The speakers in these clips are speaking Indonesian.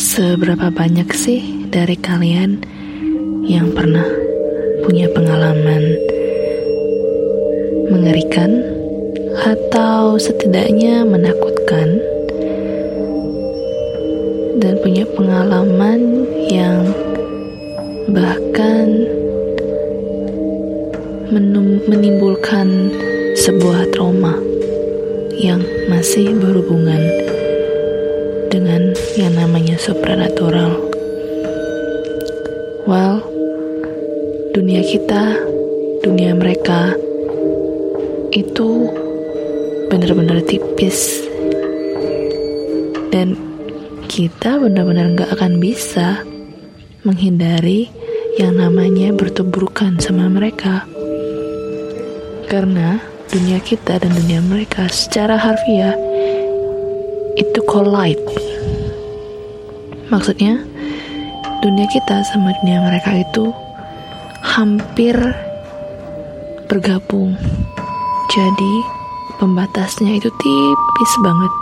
Seberapa banyak sih dari kalian yang pernah punya pengalaman mengerikan atau setidaknya menakutkan? Dan punya pengalaman yang bahkan menimbulkan sebuah trauma yang masih berhubungan dengan yang namanya supranatural. Well, dunia kita, dunia mereka itu benar-benar tipis dan kita benar-benar nggak akan bisa menghindari yang namanya bertubrukan sama mereka karena dunia kita dan dunia mereka secara harfiah itu collide. Maksudnya, dunia kita sama dunia mereka itu hampir bergabung. Jadi, pembatasnya itu tipis banget.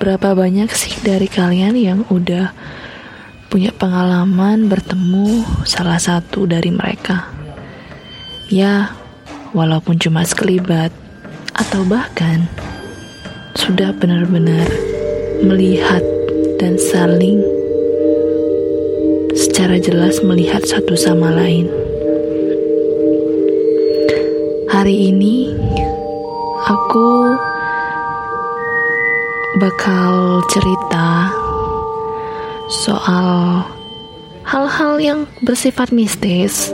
Berapa banyak sih dari kalian yang udah punya pengalaman bertemu salah satu dari mereka? Ya, walaupun cuma sekelibat, atau bahkan sudah benar-benar melihat dan saling secara jelas melihat satu sama lain. Hari ini aku bakal cerita soal hal-hal yang bersifat mistis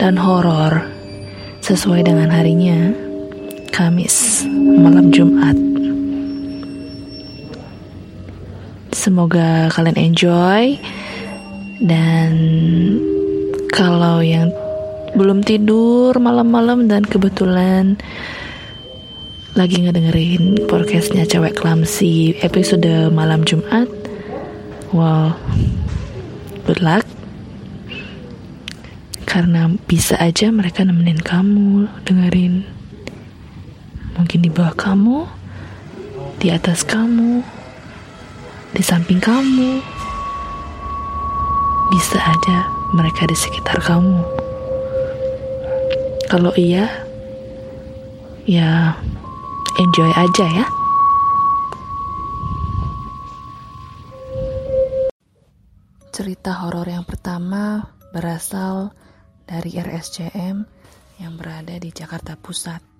dan horor sesuai dengan harinya Kamis malam Jumat. Semoga kalian enjoy dan kalau yang belum tidur malam-malam dan kebetulan lagi ngedengerin podcastnya cewek klamsi episode malam Jumat, wow, good luck karena bisa aja mereka nemenin kamu dengerin Mungkin di bawah kamu, di atas kamu, di samping kamu. Bisa ada mereka di sekitar kamu. Kalau iya, ya enjoy aja ya. Cerita horor yang pertama berasal dari RSCM yang berada di Jakarta Pusat.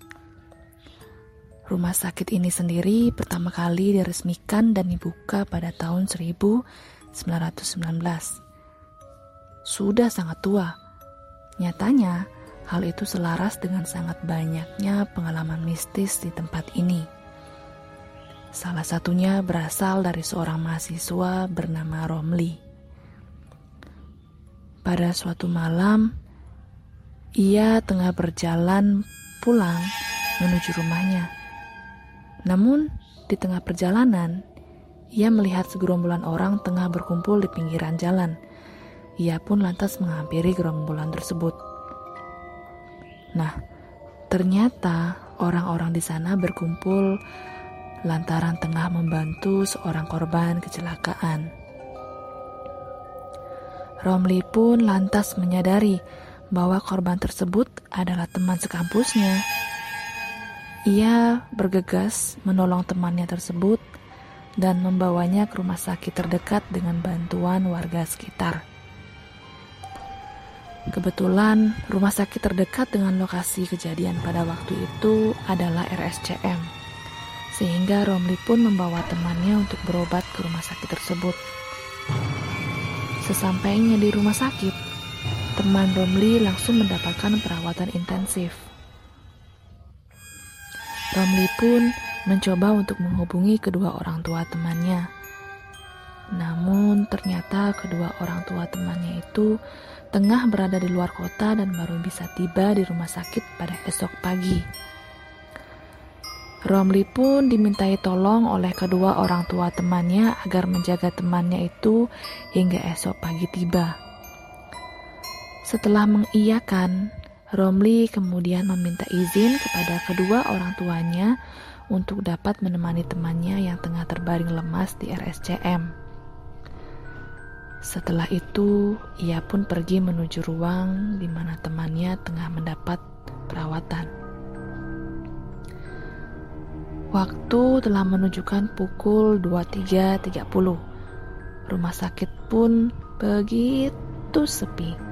Rumah sakit ini sendiri pertama kali diresmikan dan dibuka pada tahun 1919. Sudah sangat tua. Nyatanya, hal itu selaras dengan sangat banyaknya pengalaman mistis di tempat ini. Salah satunya berasal dari seorang mahasiswa bernama Romli. Pada suatu malam, ia tengah berjalan pulang menuju rumahnya namun, di tengah perjalanan, ia melihat segerombolan orang tengah berkumpul di pinggiran jalan. Ia pun lantas menghampiri gerombolan tersebut. Nah, ternyata orang-orang di sana berkumpul lantaran tengah membantu seorang korban kecelakaan. Romli pun lantas menyadari bahwa korban tersebut adalah teman sekampusnya. Ia bergegas menolong temannya tersebut dan membawanya ke rumah sakit terdekat dengan bantuan warga sekitar. Kebetulan, rumah sakit terdekat dengan lokasi kejadian pada waktu itu adalah RSCM, sehingga Romli pun membawa temannya untuk berobat ke rumah sakit tersebut. Sesampainya di rumah sakit, teman Romli langsung mendapatkan perawatan intensif. Romli pun mencoba untuk menghubungi kedua orang tua temannya. Namun ternyata kedua orang tua temannya itu tengah berada di luar kota dan baru bisa tiba di rumah sakit pada esok pagi. Romli pun dimintai tolong oleh kedua orang tua temannya agar menjaga temannya itu hingga esok pagi tiba. Setelah mengiyakan, Romli kemudian meminta izin kepada kedua orang tuanya untuk dapat menemani temannya yang tengah terbaring lemas di RSCM. Setelah itu, ia pun pergi menuju ruang di mana temannya tengah mendapat perawatan. Waktu telah menunjukkan pukul 23.30. Rumah sakit pun begitu sepi.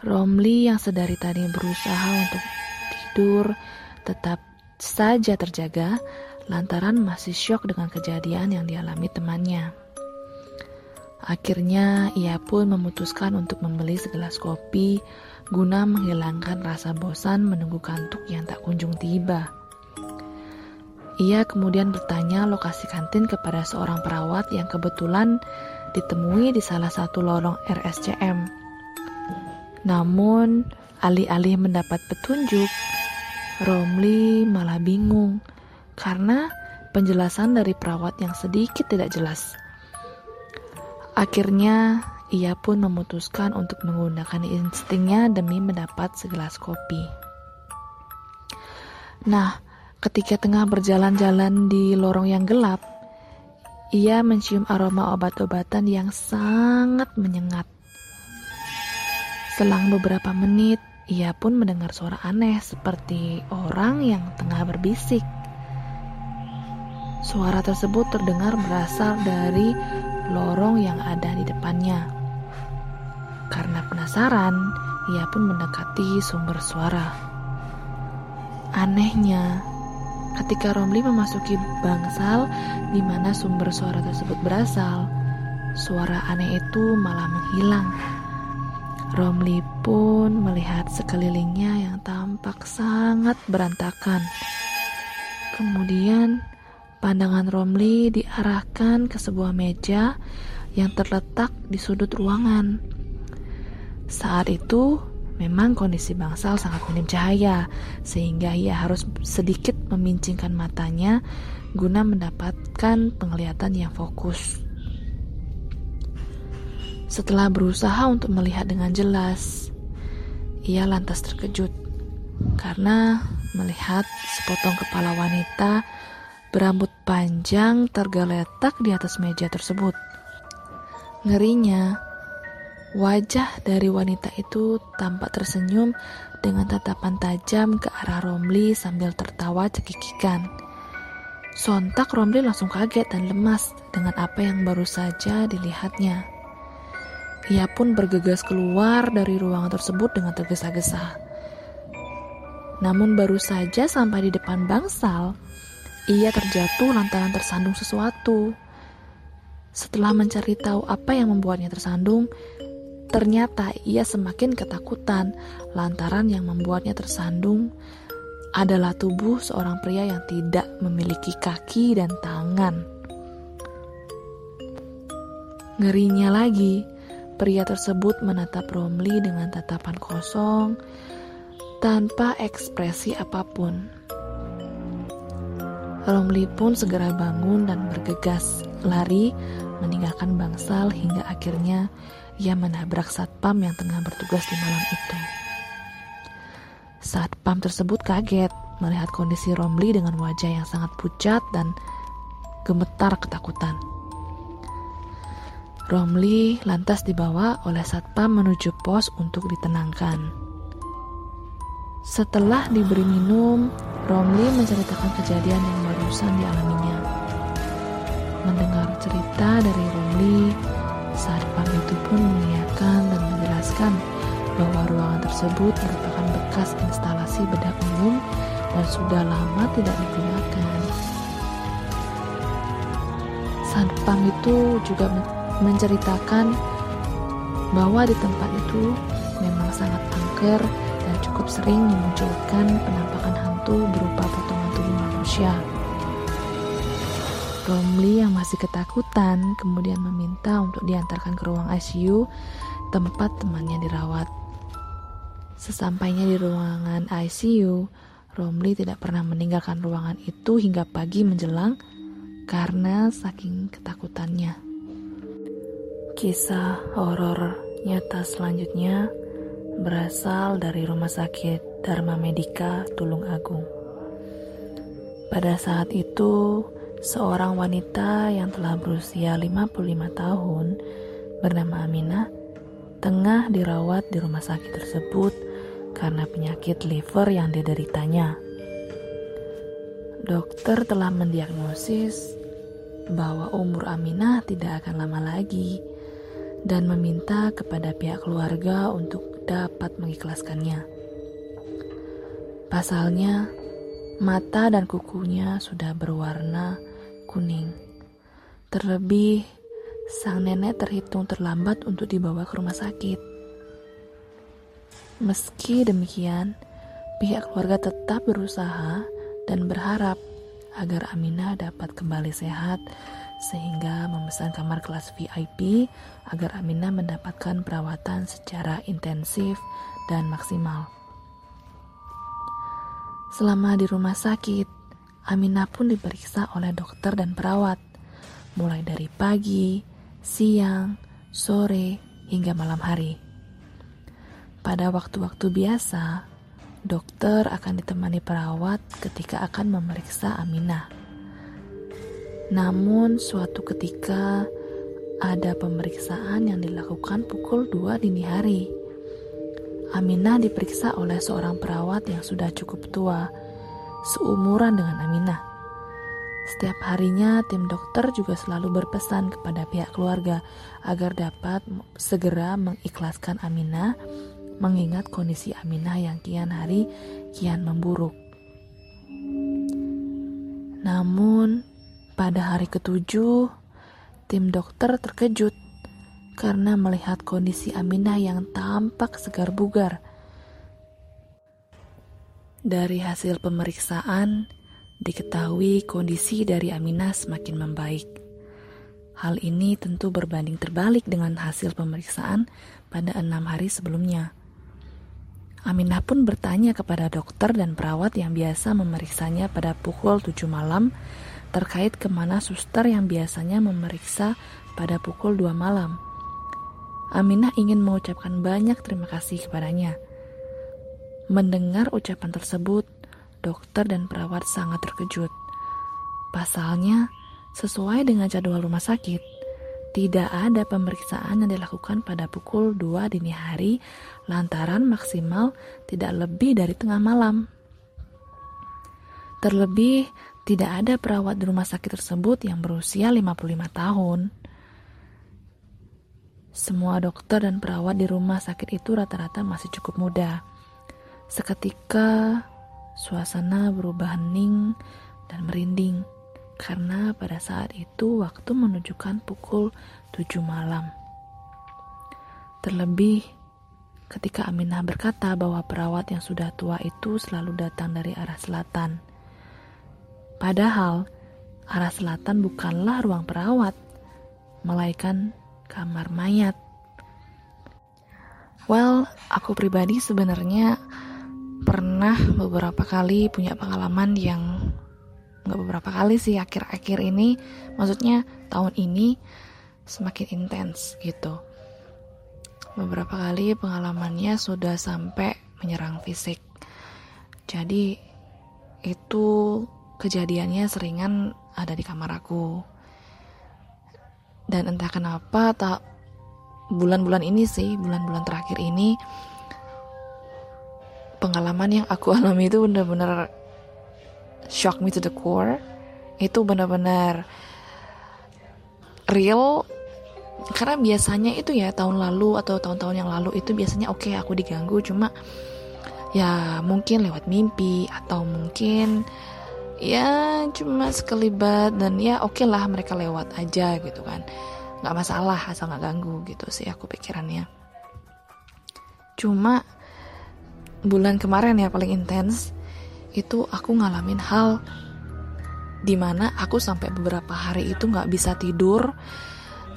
Romli yang sedari tadi berusaha untuk tidur tetap saja terjaga lantaran masih syok dengan kejadian yang dialami temannya. Akhirnya ia pun memutuskan untuk membeli segelas kopi guna menghilangkan rasa bosan menunggu kantuk yang tak kunjung tiba. Ia kemudian bertanya lokasi kantin kepada seorang perawat yang kebetulan ditemui di salah satu lorong RSCM. Namun, alih-alih mendapat petunjuk, Romli malah bingung karena penjelasan dari perawat yang sedikit tidak jelas. Akhirnya, ia pun memutuskan untuk menggunakan instingnya demi mendapat segelas kopi. Nah, ketika tengah berjalan-jalan di lorong yang gelap, ia mencium aroma obat-obatan yang sangat menyengat. Selang beberapa menit, ia pun mendengar suara aneh seperti orang yang tengah berbisik. Suara tersebut terdengar berasal dari lorong yang ada di depannya. Karena penasaran, ia pun mendekati sumber suara. Anehnya, ketika Romli memasuki bangsal di mana sumber suara tersebut berasal, suara aneh itu malah menghilang Romli pun melihat sekelilingnya yang tampak sangat berantakan. Kemudian, pandangan Romli diarahkan ke sebuah meja yang terletak di sudut ruangan. Saat itu, memang kondisi bangsal sangat minim cahaya, sehingga ia harus sedikit memincingkan matanya guna mendapatkan penglihatan yang fokus. Setelah berusaha untuk melihat dengan jelas, ia lantas terkejut karena melihat sepotong kepala wanita berambut panjang tergeletak di atas meja tersebut. Ngerinya, wajah dari wanita itu tampak tersenyum dengan tatapan tajam ke arah Romli sambil tertawa cekikikan. Sontak Romli langsung kaget dan lemas dengan apa yang baru saja dilihatnya. Ia pun bergegas keluar dari ruangan tersebut dengan tergesa-gesa. Namun baru saja sampai di depan bangsal, ia terjatuh lantaran tersandung sesuatu. Setelah mencari tahu apa yang membuatnya tersandung, ternyata ia semakin ketakutan lantaran yang membuatnya tersandung adalah tubuh seorang pria yang tidak memiliki kaki dan tangan. Ngerinya lagi, Pria tersebut menatap Romli dengan tatapan kosong, tanpa ekspresi apa pun. Romli pun segera bangun dan bergegas lari meninggalkan bangsal hingga akhirnya ia menabrak satpam yang tengah bertugas di malam itu. Satpam tersebut kaget melihat kondisi Romli dengan wajah yang sangat pucat dan gemetar ketakutan. Romli lantas dibawa oleh satpam menuju pos untuk ditenangkan. Setelah diberi minum, Romli menceritakan kejadian yang barusan dialaminya. Mendengar cerita dari Romli, satpam itu pun mengiyakan dan menjelaskan bahwa ruangan tersebut merupakan bekas instalasi bedah umum dan sudah lama tidak digunakan. Satpam itu juga menceritakan bahwa di tempat itu memang sangat angker dan cukup sering memunculkan penampakan hantu berupa potongan tubuh manusia. Romli yang masih ketakutan kemudian meminta untuk diantarkan ke ruang ICU tempat temannya dirawat. Sesampainya di ruangan ICU, Romli tidak pernah meninggalkan ruangan itu hingga pagi menjelang karena saking ketakutannya. Kisah horor nyata selanjutnya berasal dari Rumah Sakit Dharma Medika Tulung Agung. Pada saat itu, seorang wanita yang telah berusia 55 tahun bernama Aminah tengah dirawat di rumah sakit tersebut karena penyakit liver yang dideritanya. Dokter telah mendiagnosis bahwa umur Aminah tidak akan lama lagi dan meminta kepada pihak keluarga untuk dapat mengikhlaskannya. Pasalnya, Mata dan kukunya sudah berwarna kuning. Terlebih, sang nenek terhitung terlambat untuk dibawa ke rumah sakit. Meski demikian, pihak keluarga tetap berusaha dan berharap agar Aminah dapat kembali sehat sehingga memesan kamar kelas VIP agar Aminah mendapatkan perawatan secara intensif dan maksimal. Selama di rumah sakit, Aminah pun diperiksa oleh dokter dan perawat, mulai dari pagi, siang, sore, hingga malam hari. Pada waktu-waktu biasa, dokter akan ditemani perawat ketika akan memeriksa Aminah. Namun, suatu ketika ada pemeriksaan yang dilakukan pukul 2 dini hari Aminah diperiksa oleh seorang perawat yang sudah cukup tua, seumuran dengan Aminah. Setiap harinya, tim dokter juga selalu berpesan kepada pihak keluarga agar dapat segera mengikhlaskan Aminah, mengingat kondisi Aminah yang kian hari kian memburuk. Namun, pada hari ketujuh, tim dokter terkejut karena melihat kondisi Aminah yang tampak segar bugar. Dari hasil pemeriksaan, diketahui kondisi dari Aminah semakin membaik. Hal ini tentu berbanding terbalik dengan hasil pemeriksaan pada enam hari sebelumnya. Aminah pun bertanya kepada dokter dan perawat yang biasa memeriksanya pada pukul 7 malam terkait ke mana suster yang biasanya memeriksa pada pukul 2 malam. Aminah ingin mengucapkan banyak terima kasih kepadanya. Mendengar ucapan tersebut, dokter dan perawat sangat terkejut. Pasalnya, sesuai dengan jadwal rumah sakit, tidak ada pemeriksaan yang dilakukan pada pukul 2 dini hari lantaran maksimal tidak lebih dari tengah malam. Terlebih, tidak ada perawat di rumah sakit tersebut yang berusia 55 tahun. Semua dokter dan perawat di rumah sakit itu rata-rata masih cukup muda. Seketika, suasana berubah hening dan merinding karena pada saat itu waktu menunjukkan pukul 7 malam. Terlebih, ketika Aminah berkata bahwa perawat yang sudah tua itu selalu datang dari arah selatan. Padahal, arah selatan bukanlah ruang perawat, melainkan kamar mayat. Well, aku pribadi sebenarnya pernah beberapa kali punya pengalaman yang nggak beberapa kali sih akhir-akhir ini, maksudnya tahun ini semakin intens gitu. Beberapa kali pengalamannya sudah sampai menyerang fisik. Jadi itu kejadiannya seringan ada di kamar aku. Dan entah kenapa tak bulan-bulan ini sih bulan-bulan terakhir ini pengalaman yang aku alami itu benar-benar shock me to the core. Itu benar-benar real. Karena biasanya itu ya tahun lalu atau tahun-tahun yang lalu itu biasanya oke okay, aku diganggu. Cuma ya mungkin lewat mimpi atau mungkin ya cuma sekelibat dan ya oke okay lah mereka lewat aja gitu kan. Nggak masalah asal nggak ganggu gitu sih aku pikirannya. Cuma bulan kemarin ya paling intens itu aku ngalamin hal di mana aku sampai beberapa hari itu nggak bisa tidur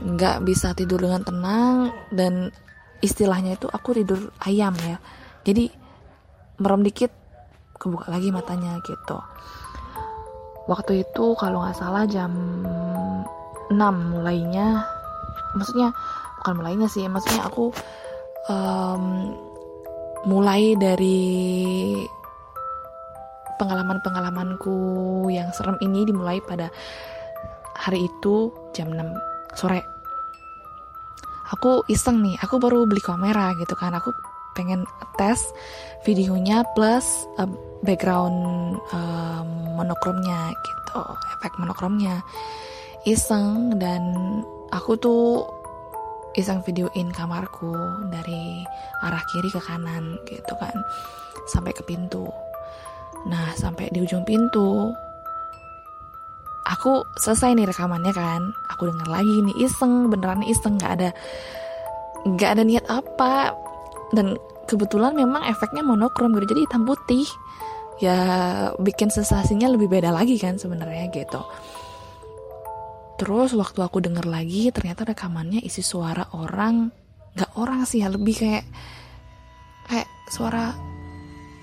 nggak bisa tidur dengan tenang dan istilahnya itu aku tidur ayam ya. Jadi merem dikit kebuka lagi matanya gitu waktu itu kalau nggak salah jam 6 mulainya. Maksudnya bukan mulainya sih maksudnya aku um, mulai dari pengalaman-pengalamanku yang serem ini dimulai pada hari itu jam 6 sore. Aku iseng nih aku baru beli kamera gitu kan aku pengen tes videonya plus uh, background uh, monokromnya gitu efek monokromnya. Iseng dan aku tuh iseng videoin kamarku dari arah kiri ke kanan gitu kan sampai ke pintu. Nah sampai di ujung pintu aku selesai nih rekamannya kan. Aku denger lagi nih iseng beneran iseng nggak ada nggak ada niat apa dan kebetulan memang efeknya monokrom gitu jadi hitam putih. Ya bikin sensasinya lebih beda lagi kan sebenarnya gitu. Terus waktu aku denger lagi ternyata rekamannya isi suara orang. Nggak orang sih ya lebih kayak kayak suara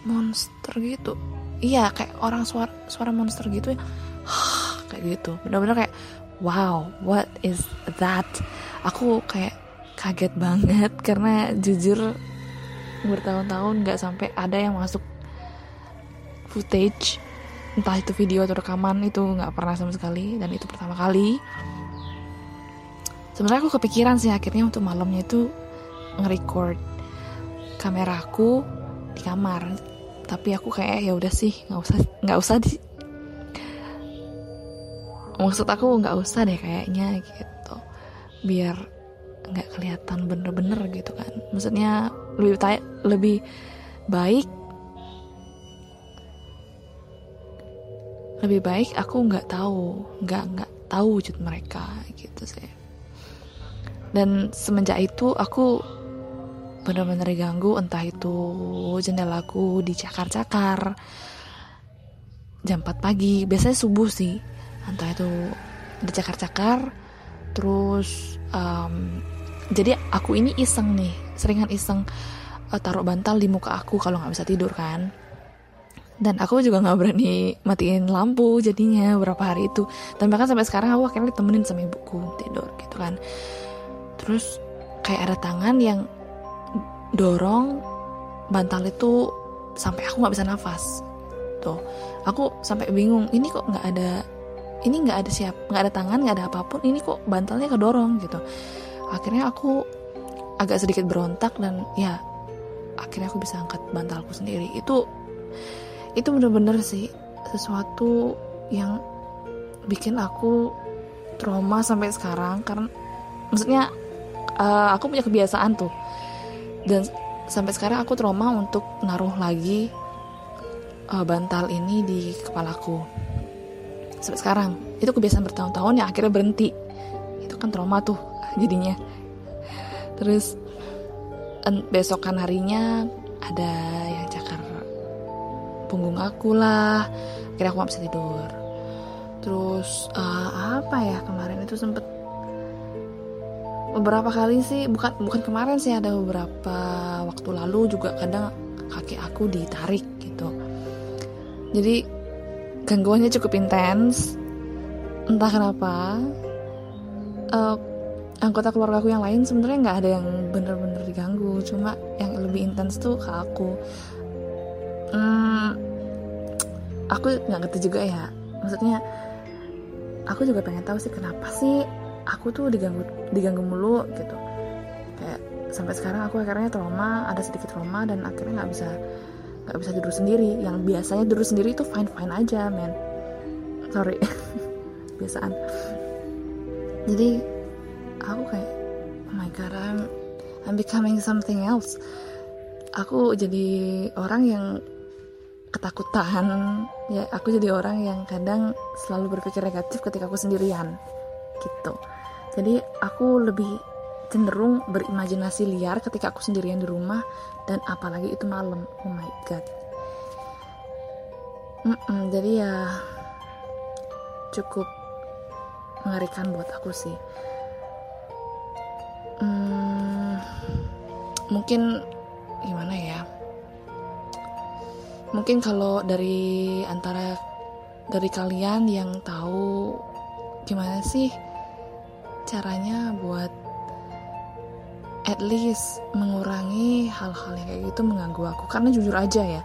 monster gitu. Iya kayak orang suara suara monster gitu ya. Kayak gitu. Bener-bener kayak wow what is that? Aku kayak kaget banget karena jujur bertahun-tahun nggak sampai ada yang masuk footage entah itu video atau rekaman itu nggak pernah sama sekali dan itu pertama kali. Sebenarnya aku kepikiran sih akhirnya untuk malamnya itu nge-record kameraku di kamar. Tapi aku kayak ya udah sih nggak usah nggak usah di maksud aku nggak usah deh kayaknya gitu. Biar nggak kelihatan bener-bener gitu kan. Maksudnya lebih lebih baik lebih baik aku nggak tahu nggak nggak tahu wujud mereka gitu sih. Dan semenjak itu aku benar-benar diganggu entah itu jendelaku dicakar-cakar jam 4 pagi biasanya subuh sih. Entah itu dicakar-cakar terus um, jadi aku ini iseng nih seringan iseng uh, taruh bantal di muka aku kalau nggak bisa tidur kan. Dan aku juga nggak berani matiin lampu jadinya berapa hari itu. Dan bahkan sampai sekarang aku akhirnya ditemenin sama ibuku tidur gitu kan. Terus kayak ada tangan yang dorong bantal itu sampai aku nggak bisa nafas. Tuh aku sampai bingung ini kok nggak ada ini nggak ada siap nggak ada tangan nggak ada apa pun ini kok bantalnya kedorong gitu akhirnya aku agak sedikit berontak dan ya akhirnya aku bisa angkat bantalku sendiri. Itu itu bener-bener sih sesuatu yang bikin aku trauma sampai sekarang. Karena maksudnya uh, aku punya kebiasaan tuh. Dan sampai sekarang aku trauma untuk naruh lagi uh, bantal ini di kepalaku. Sampai sekarang. Itu kebiasaan bertahun-tahun yang akhirnya berhenti. Itu kan trauma tuh jadinya. Terus besokan harinya ada yang cakar punggung aku lah. Akhirnya aku gak bisa tidur. Terus uh, apa ya kemarin itu sempet beberapa kali sih bukan bukan kemarin sih ada beberapa waktu lalu juga kadang kaki aku ditarik gitu. Jadi gangguannya cukup intens. Entah kenapa uh, anggota keluarga aku yang lain sebenarnya nggak ada yang bener-bener diganggu. Cuma yang lebih intens tuh ke aku. Hmm, aku nggak ngerti juga ya. Maksudnya aku juga pengen tahu sih kenapa sih aku tuh diganggu diganggu mulu gitu. Kayak sampai sekarang aku akhirnya trauma ada sedikit trauma dan akhirnya nggak bisa nggak bisa tidur sendiri. Yang biasanya tidur sendiri itu fine fine aja men. Sorry. Biasaan jadi aku kayak oh my god I'm I'm becoming something else. Aku jadi orang yang ketakutan. Ya aku jadi orang yang kadang selalu berpikir negatif ketika aku sendirian gitu. Jadi aku lebih cenderung berimajinasi liar ketika aku sendirian di rumah dan apalagi itu malam. Oh my god. Mm -mm, jadi ya cukup mengerikan buat aku sih hmm, mungkin gimana ya? Mungkin kalau dari antara dari kalian yang tahu gimana sih caranya buat at least mengurangi hal-hal yang kayak gitu mengganggu aku? Karena jujur aja ya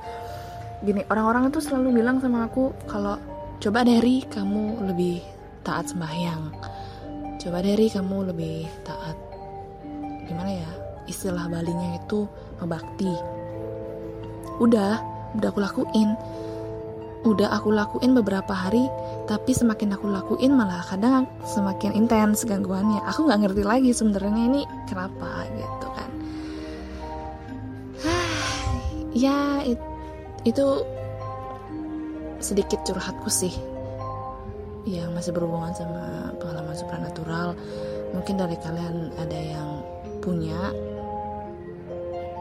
gini orang-orang itu selalu bilang sama aku kalau coba dari kamu lebih taat sembahyang. Coba dari kamu lebih taat gimana ya istilah balinya itu ngebakti. Udah udah aku lakuin. Udah aku lakuin beberapa hari tapi semakin aku lakuin malah kadang semakin intens gangguannya. Aku nggak ngerti lagi sebenarnya ini kenapa gitu kan. Ya it, itu sedikit curhatku sih. Yang masih berhubungan sama pengalaman supranatural. Mungkin dari kalian ada yang punya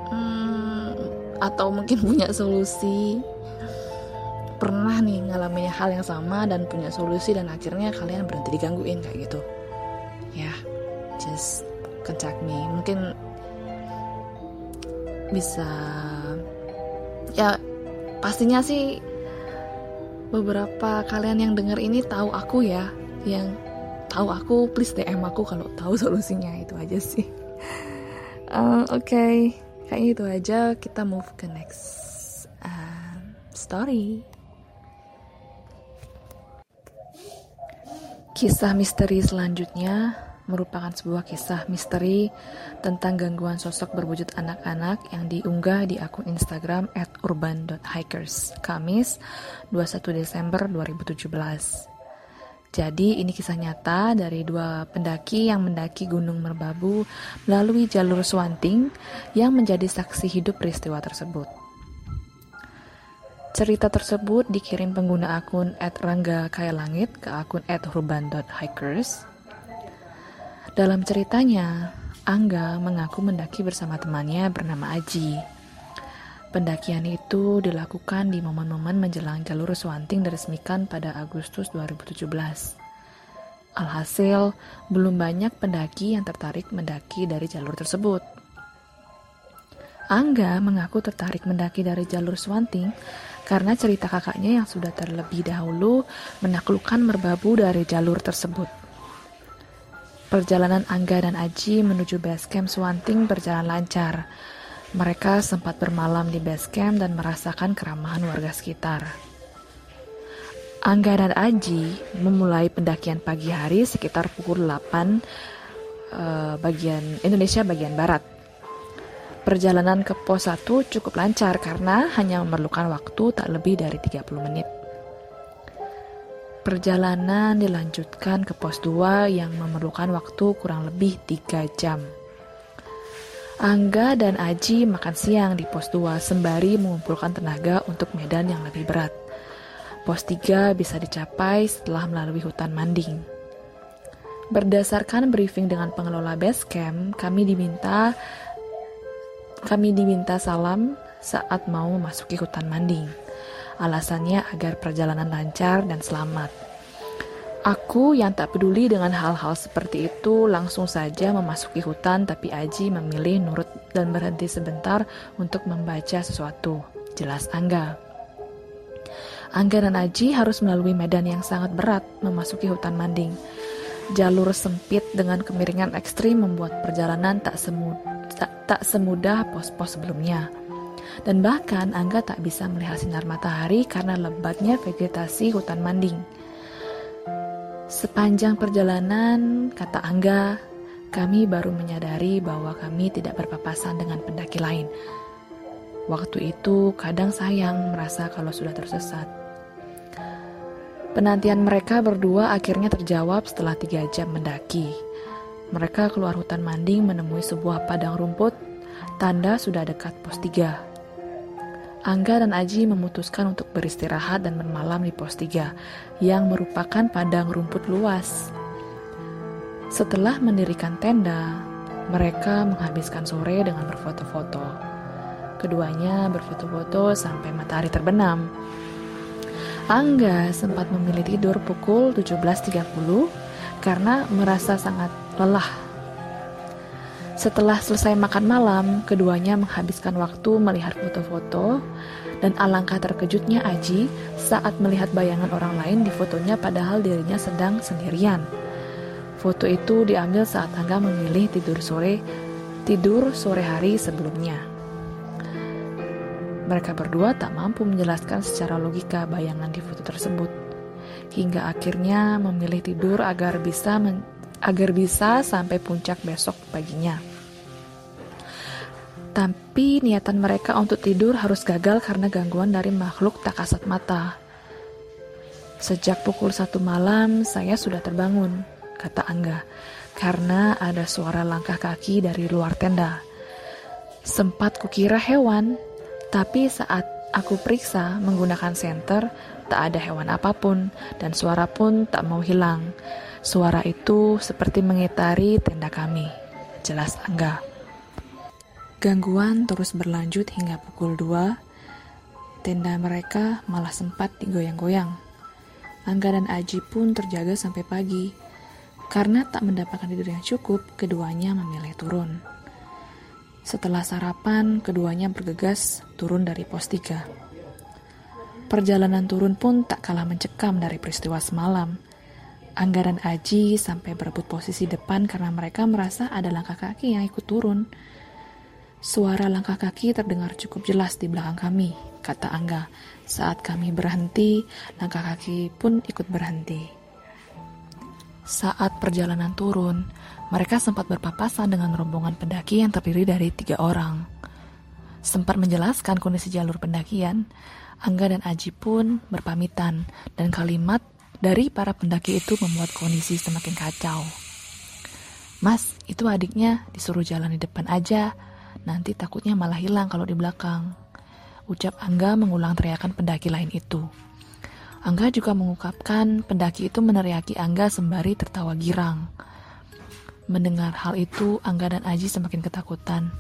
hmm, atau mungkin punya solusi. Pernah nih ngalamin hal yang sama dan punya solusi dan akhirnya kalian berhenti digangguin kayak gitu. Ya yeah, just contact me mungkin bisa ya pastinya sih beberapa kalian yang dengar ini tahu aku ya yang tahu aku please DM aku kalau tahu solusinya itu aja sih uh, oke okay. kayaknya itu aja kita move ke next uh, story kisah misteri selanjutnya merupakan sebuah kisah misteri tentang gangguan sosok berwujud anak-anak yang diunggah di akun Instagram urban.hikers Kamis 21 Desember 2017. Jadi ini kisah nyata dari dua pendaki yang mendaki Gunung Merbabu melalui jalur Swanting yang menjadi saksi hidup peristiwa tersebut. Cerita tersebut dikirim pengguna akun @rangga Langit ke akun @urban.hikers dalam ceritanya, Angga mengaku mendaki bersama temannya bernama Aji. Pendakian itu dilakukan di momen-momen menjelang jalur Swanting diresmikan pada Agustus 2017. Alhasil, belum banyak pendaki yang tertarik mendaki dari jalur tersebut. Angga mengaku tertarik mendaki dari jalur Swanting karena cerita kakaknya yang sudah terlebih dahulu menaklukkan merbabu dari jalur tersebut. Perjalanan Angga dan Aji menuju base camp Swanting berjalan lancar. Mereka sempat bermalam di base camp dan merasakan keramahan warga sekitar. Angga dan Aji memulai pendakian pagi hari sekitar pukul 8 uh, eh, bagian Indonesia bagian barat. Perjalanan ke pos 1 cukup lancar karena hanya memerlukan waktu tak lebih dari 30 menit. Perjalanan dilanjutkan ke pos 2 yang memerlukan waktu kurang lebih 3 jam. Angga dan Aji makan siang di pos 2 sembari mengumpulkan tenaga untuk medan yang lebih berat. Pos 3 bisa dicapai setelah melalui hutan manding. Berdasarkan briefing dengan pengelola base camp, kami diminta kami diminta salam saat mau memasuki hutan manding. Alasannya agar perjalanan lancar dan selamat. Aku yang tak peduli dengan hal-hal seperti itu langsung saja memasuki hutan tapi Aji memilih nurut dan berhenti sebentar untuk membaca sesuatu. Jelas Angga. Angga dan Aji harus melalui medan yang sangat berat memasuki hutan manding. Jalur sempit dengan kemiringan ekstrim membuat perjalanan tak, semu tak, tak semudah pos-pos sebelumnya. Dan bahkan Angga tak bisa melihat sinar matahari karena lebatnya vegetasi hutan manding. Sepanjang perjalanan, kata Angga, kami baru menyadari bahwa kami tidak berpapasan dengan pendaki lain. Waktu itu kadang sayang merasa kalau sudah tersesat. Penantian mereka berdua akhirnya terjawab setelah tiga jam mendaki. Mereka keluar hutan manding menemui sebuah padang rumput, tanda sudah dekat pos tiga. Angga dan Aji memutuskan untuk beristirahat dan bermalam di pos 3 yang merupakan padang rumput luas. Setelah mendirikan tenda, mereka menghabiskan sore dengan berfoto-foto. Keduanya berfoto-foto sampai matahari terbenam. Angga sempat memilih tidur pukul 17.30 karena merasa sangat lelah setelah selesai makan malam, keduanya menghabiskan waktu melihat foto-foto dan alangkah terkejutnya Aji saat melihat bayangan orang lain di fotonya padahal dirinya sedang sendirian. Foto itu diambil saat Angga memilih tidur sore tidur sore hari sebelumnya. Mereka berdua tak mampu menjelaskan secara logika bayangan di foto tersebut. Hingga akhirnya memilih tidur agar bisa agar bisa sampai puncak besok paginya. Tapi niatan mereka untuk tidur harus gagal karena gangguan dari makhluk tak kasat mata. Sejak pukul satu malam, saya sudah terbangun, kata Angga, karena ada suara langkah kaki dari luar tenda. Sempat kukira hewan, tapi saat aku periksa menggunakan senter, tak ada hewan apa pun, dan suara pun tak mau hilang. Suara itu seperti mengitari tenda kami. Jelas Angga. Gangguan terus berlanjut hingga pukul 2. Tenda mereka malah sempat digoyang-goyang. Angga dan Aji pun terjaga sampai pagi. Karena tak mendapatkan tidur yang cukup, keduanya memilih turun. Setelah sarapan, keduanya bergegas turun dari pos 3. Perjalanan turun pun tak kalah mencekam dari peristiwa semalam. Angga dan Aji sampai berebut posisi depan karena mereka merasa ada langkah kaki yang ikut turun. Suara langkah kaki terdengar cukup jelas di belakang kami, kata Angga. Saat kami berhenti, langkah kaki pun ikut berhenti. Saat perjalanan turun, mereka sempat berpapasan dengan rombongan pendaki yang terdiri dari tiga orang. Sempat menjelaskan kondisi jalur pendakian, Angga dan Aji pun berpamitan, dan kalimat dari para pendaki itu membuat kondisi semakin kacau. Mas, itu adiknya disuruh jalan di depan aja, Nanti takutnya malah hilang kalau di belakang. Ucap Angga mengulang teriakan pendaki lain itu. Angga juga mengungkapkan pendaki itu meneriaki Angga sembari tertawa girang. Mendengar hal itu, Angga dan Aji semakin ketakutan.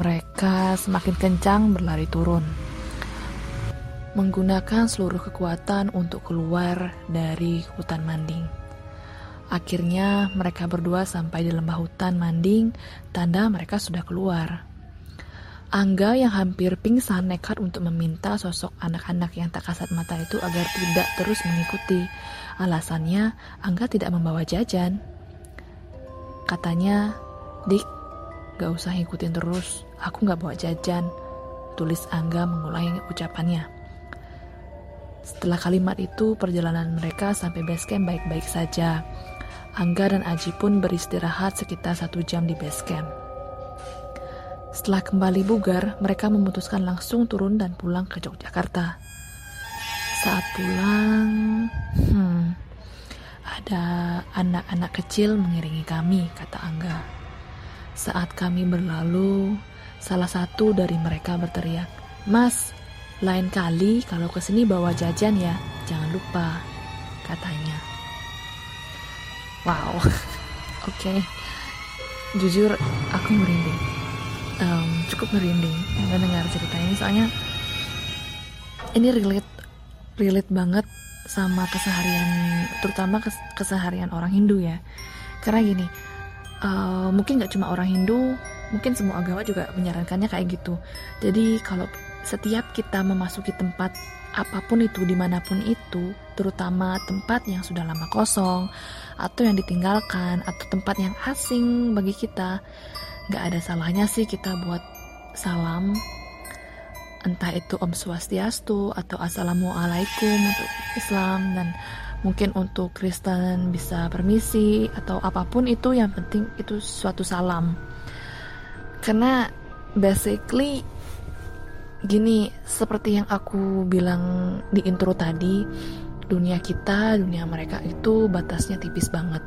Mereka semakin kencang berlari turun. Menggunakan seluruh kekuatan untuk keluar dari hutan manding. Akhirnya mereka berdua sampai di lembah hutan Manding, tanda mereka sudah keluar. Angga yang hampir pingsan nekat untuk meminta sosok anak-anak yang tak kasat mata itu agar tidak terus mengikuti. Alasannya, Angga tidak membawa jajan. Katanya, Dik, gak usah ngikutin terus, aku gak bawa jajan. Tulis Angga mengulangi ucapannya. Setelah kalimat itu, perjalanan mereka sampai base camp baik-baik saja. Angga dan Aji pun beristirahat sekitar satu jam di base camp. Setelah kembali bugar, mereka memutuskan langsung turun dan pulang ke Yogyakarta. Saat pulang, hmm, ada anak-anak kecil mengiringi kami, kata Angga. Saat kami berlalu, salah satu dari mereka berteriak, Mas, lain kali kalau ke sini bawa jajan ya, jangan lupa, katanya. Wow, oke. Okay. Jujur aku merinding. Um, cukup merinding mendengar cerita ini soalnya ini relate relate banget sama keseharian terutama kes, keseharian orang Hindu ya karena gini uh, mungkin nggak cuma orang Hindu mungkin semua agama juga menyarankannya kayak gitu jadi kalau setiap kita memasuki tempat apa pun itu di mana pun itu terutama tempat yang sudah lama kosong atau yang ditinggalkan atau tempat yang asing bagi kita nggak ada salahnya sih kita buat salam. Entah itu Om Swastiastu atau Assalamualaikum untuk Islam dan mungkin untuk Kristen bisa permisi atau apa pun itu yang penting itu suatu salam. Karena basically gini seperti yang aku bilang di intro tadi dunia kita, dunia mereka itu batasnya tipis banget.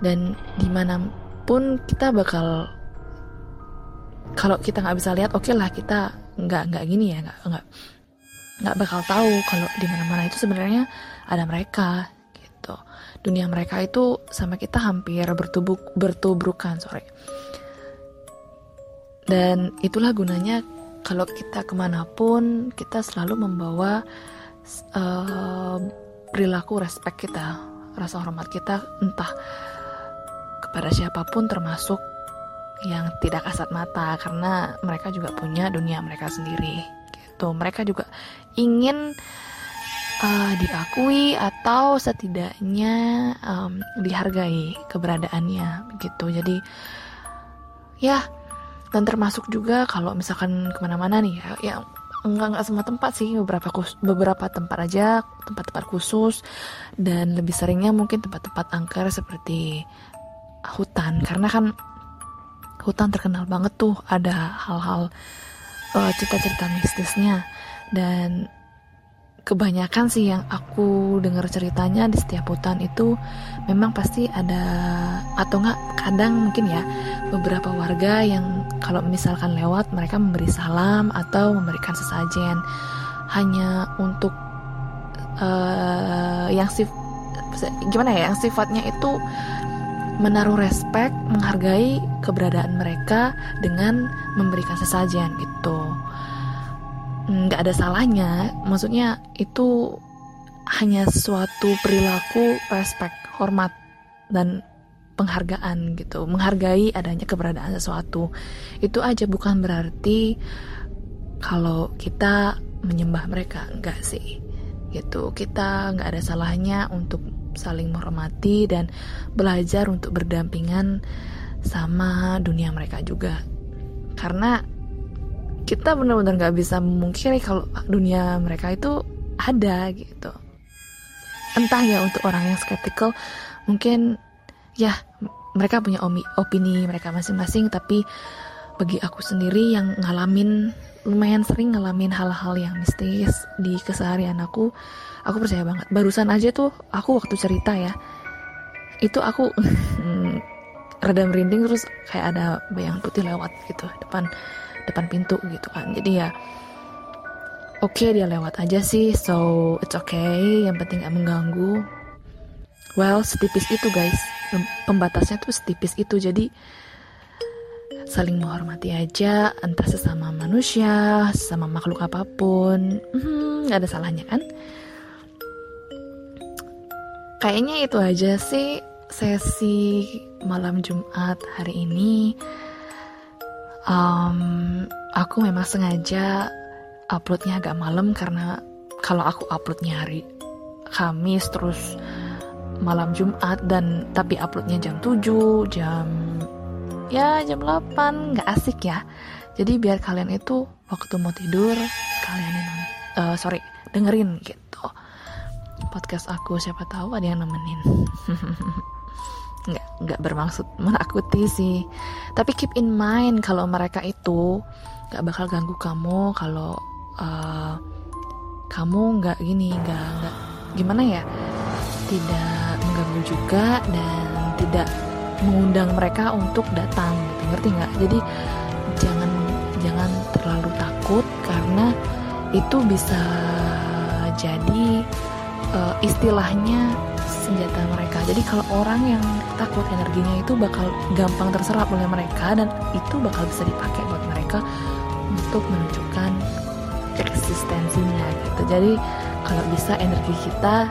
Dan di mana pun kita bakal kalau kita nggak bisa lihat, oke okay lah kita nggak nggak gini ya, nggak nggak nggak bakal tahu kalau di mana-mana itu sebenarnya ada mereka gitu. Dunia mereka itu sama kita hampir bertubuk bertubrukan, sorry. Dan itulah gunanya kalau kita ke mana pun kita selalu membawa uh, perilaku respect kita, rasa hormat kita entah kepada siapa pun termasuk yang tidak kasat mata karena mereka juga punya dunia mereka sendiri gitu. Mereka juga ingin uh, diakui atau setidaknya um, dihargai keberadaannya begitu. Jadi ya dan termasuk juga kalau misalkan ke mana-mana nih ya, ya enggak enggak semua tempat sih. Beberapa kus, beberapa tempat aja tempat-tempat khusus. Dan lebih seringnya mungkin tempat-tempat angker seperti hutan. Karena kan hutan terkenal banget tuh. Ada hal-hal uh, cerita-cerita mistisnya. Dan kebanyakan sih yang aku dengar ceritanya di setiap hutan itu memang pasti ada atau enggak kadang mungkin ya beberapa warga yang kalau misalkan lewat mereka memberi salam atau memberikan sesajen. Hanya untuk uh, yang sif gimana ya yang sifatnya itu menaruh respect menghargai keberadaan mereka dengan memberikan sesajen gitu nggak ada salahnya. Maksudnya itu hanya suatu perilaku respect hormat dan penghargaan gitu. Menghargai adanya keberadaan sesuatu. Itu aja bukan berarti kalau kita menyembah mereka. Enggak sih. Gitu. Kita nggak ada salahnya untuk saling menghormati dan belajar untuk berdampingan sama dunia mereka juga. Karena kita benar-benar nggak bisa memungkiri kalau dunia mereka itu ada gitu. Entah ya untuk orang yang skeptikal mungkin ya mereka punya opini mereka masing-masing tapi bagi aku sendiri yang ngalamin lumayan sering ngalamin hal-hal yang mistis di keseharian aku aku percaya banget. Barusan aja tuh aku waktu cerita ya itu aku reda merinding terus kayak ada bayang putih lewat gitu depan depan pintu gitu kan. Jadi ya oke okay, dia lewat aja sih. So it's okay. Yang penting gak mengganggu. Well setipis itu guys. Pembatasnya tuh setipis itu. Jadi saling menghormati aja entah sesama manusia sesama makhluk apa pun. Hmm, ada salahnya kan? Kayaknya itu aja sih sesi malam Jumat hari ini um, aku memang sengaja uploadnya agak malam karena kalau aku uploadnya hari Kamis terus malam Jumat dan tapi uploadnya jam 7 jam ya jam 8 nggak asik ya. Jadi biar kalian itu waktu mau tidur kalian uh, sorry dengerin gitu. Podcast aku siapa tahu ada yang nemenin nggak nggak bermaksud menakuti sih. Tapi keep in mind kalau mereka itu nggak bakal ganggu kamu kalau uh, kamu nggak gini nggak nggak gimana ya? Tidak mengganggu juga dan tidak mengundang mereka untuk datang gitu. Ngerti nggak? Jadi jangan jangan terlalu takut karena itu bisa jadi uh, istilahnya senjata mereka. Jadi kalau orang yang takut energinya itu bakal gampang terserap oleh mereka dan itu bakal bisa dipakai buat mereka untuk menunjukkan eksistensinya gitu. Jadi kalau bisa energi kita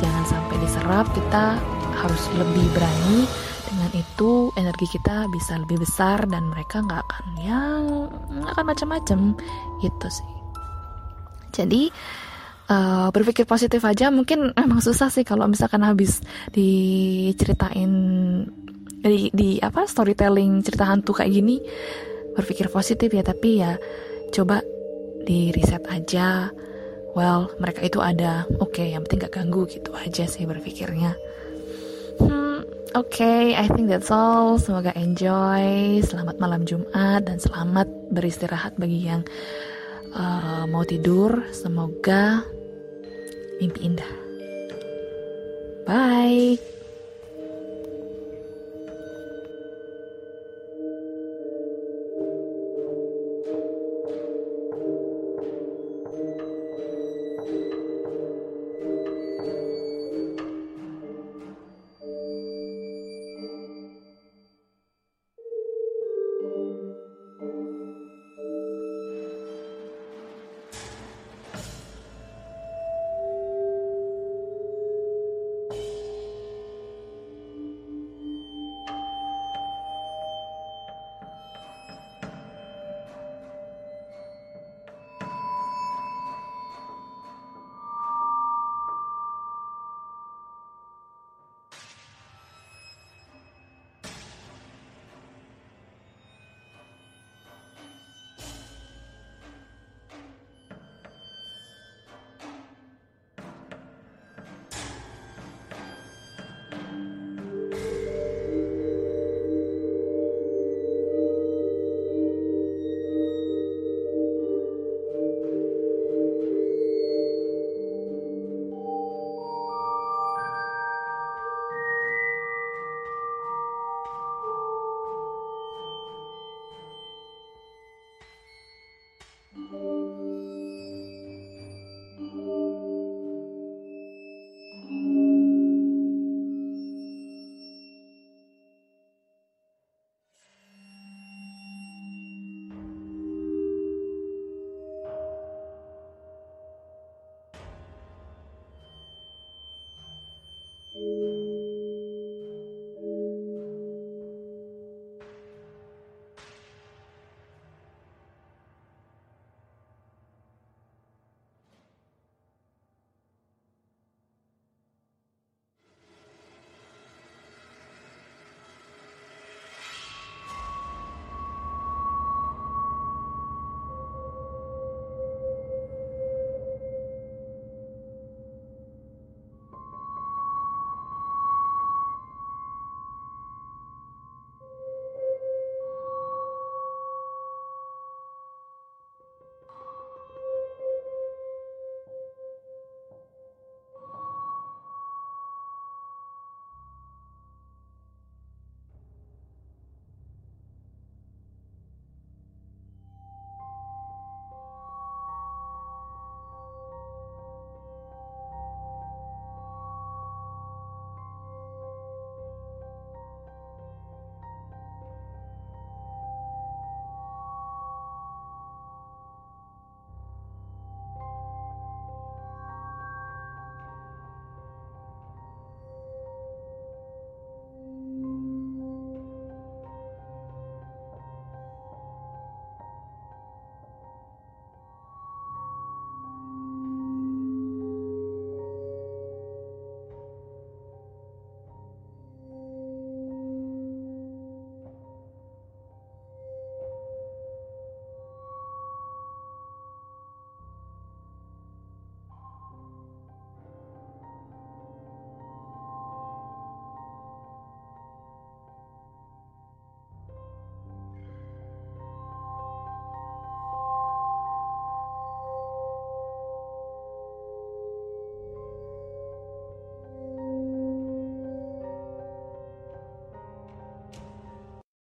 jangan sampai diserap, kita harus lebih berani dengan itu energi kita bisa lebih besar dan mereka nggak akan yang nggak akan macam-macam gitu sih. Jadi uh, berpikir positif aja mungkin emang susah sih kalau misalkan habis diceritain di, di apa storytelling cerita hantu kayak gini. Berpikir positif ya tapi ya coba di reset aja. Well mereka itu ada. Oke okay, yang penting gak ganggu gitu aja sih berpikirnya. Hmm, oke okay, I think that's all. Semoga enjoy. Selamat malam Jumat dan selamat beristirahat bagi yang uh, mau tidur. Semoga mimpi indah. Bye.